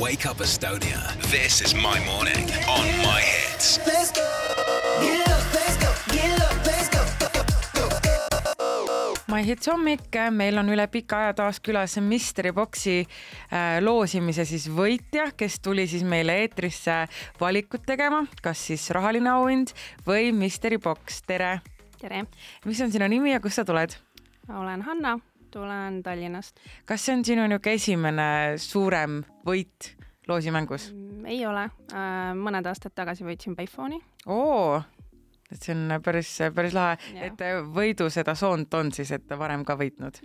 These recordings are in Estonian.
Wake Up Estonia. This is my morning on my hits. Let's go. Get up, let's go. Get up, let's go. My Hits hommik, meil on üle pika aja taas külas Mystery Boxi äh, loosimise siis võitja, kes tuli siis meile eetrisse valikut tegema, kas siis rahaline auhind või Mystery Box, tere. tere, mis on sinu nimi ja kust sa tuled? olen Hanna, tulen Tallinnast. kas see on sinu niisugune esimene suurem võit loosimängus? ei ole, mõned aastad tagasi võitsin Payphone'i. oo, et see on päris, päris lahe, et võidu seda soont on siis, et varem ka võitnud.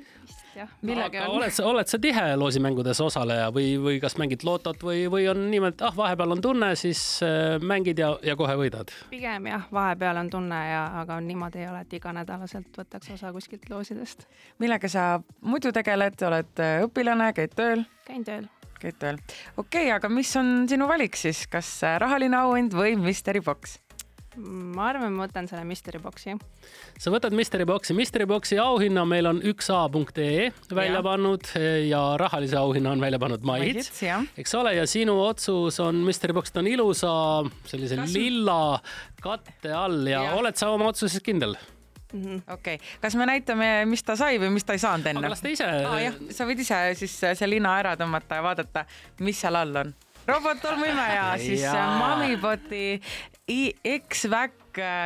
Millega millega on? oled sa, oled sa tihe loosimängudes osaleja või, või kas mängid lotot või, või on niimoodi, et ah, vahepeal on tunne, siis äh, mängid ja, ja kohe võidad? pigem jah, vahepeal on tunne ja, aga niimoodi ei ole, et iganädalaselt võtaks osa kuskilt loosidest. millega sa muidu tegeled, oled äh, õpilane, käid tööl? käin tööl. käid tööl. okei okay,, aga mis on sinu valik siis, kas äh, rahaline auhind või Mystery Box? Ma arvan, ma võtan selle Mystery Boxi. sa võtad Mystery Boxi, Mystery Boxi auhinna meil on üksa.ee välja Jah. pannud ja rahalise auhinna on välja pannud jah. eks ole, ja sinu otsus on Mystery Box, ta on ilusa sellise Kas- lilla katte all ja, ja. oled sa oma otsuses kindel? okei okay., kas me näitame, mis ta sai või mis ta ei saanud enne? las ta ise jah, sa võid ise siis äh, see lina ära tõmmata ja vaadata, mis seal all on. robot-tolmuimeja, siis äh, Jaa. Mamiboti I- X-Vac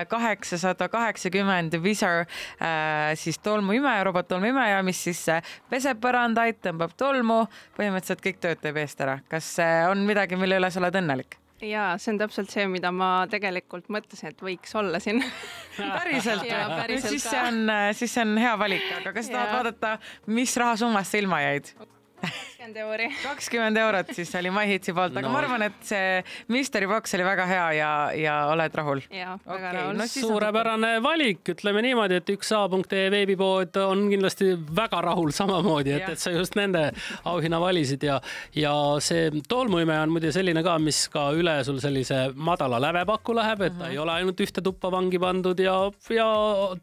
kaheksasada kaheksakümmend Visor äh, siis tolmuimeja, robot-tolmuimeja, mis siis äh, peseb põrandaid, tõmbab tolmu, põhimõtteliselt kõik tööd teeb eest ära. kas on midagi, mille üle sa oled õnnelik? ja see on täpselt see, mida ma tegelikult mõtlesin, et võiks olla siin. päriselt või? siis see on, siis see on hea valik, aga kas sa tahad vaadata, mis rahasummast sa ilma jäid? Kakskümmend euri. kakskümmend eurot siis oli MyHitsi poolt, aga no. Ma arvan, et see Mystery Box oli väga hea ja, ja oled rahul. ja, väga Okei, rahul no siis on suurepärane valik, ütleme niimoodi, et üks A.ee veebipood on kindlasti väga rahul samamoodi, et et sa just nende auhinna valisid ja, ja see tolmuimeja on muide selline ka, mis ka üle sul sellise madala lävepaku läheb, et ta ei ole ainult ühte tuppa vangi pandud ja, ja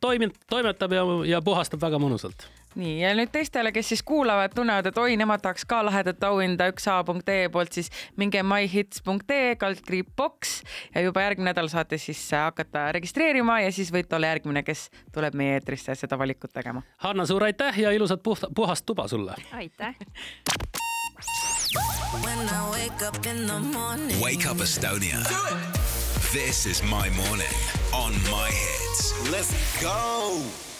toimib, toimetab ja, ja puhastab väga mõnusalt. Nii ja nüüd teistele, kes siis kuulavad, tunnevad, et oi, nemad tahaks ka lahedat auhinda üks A.ee poolt, siis minge myhits.ee kaldkriip box ja juba järgmine nädal saate siis hakata registreerima ja siis võite olla järgmine, kes tuleb meie eetrisse seda valikut tegema. Hanna, suur aitäh ja ilusat puhta, puhast tuba sulle. aitäh. When I wake up in the morning. Wake Up Estonia. This is my morning on my hits. Let's go.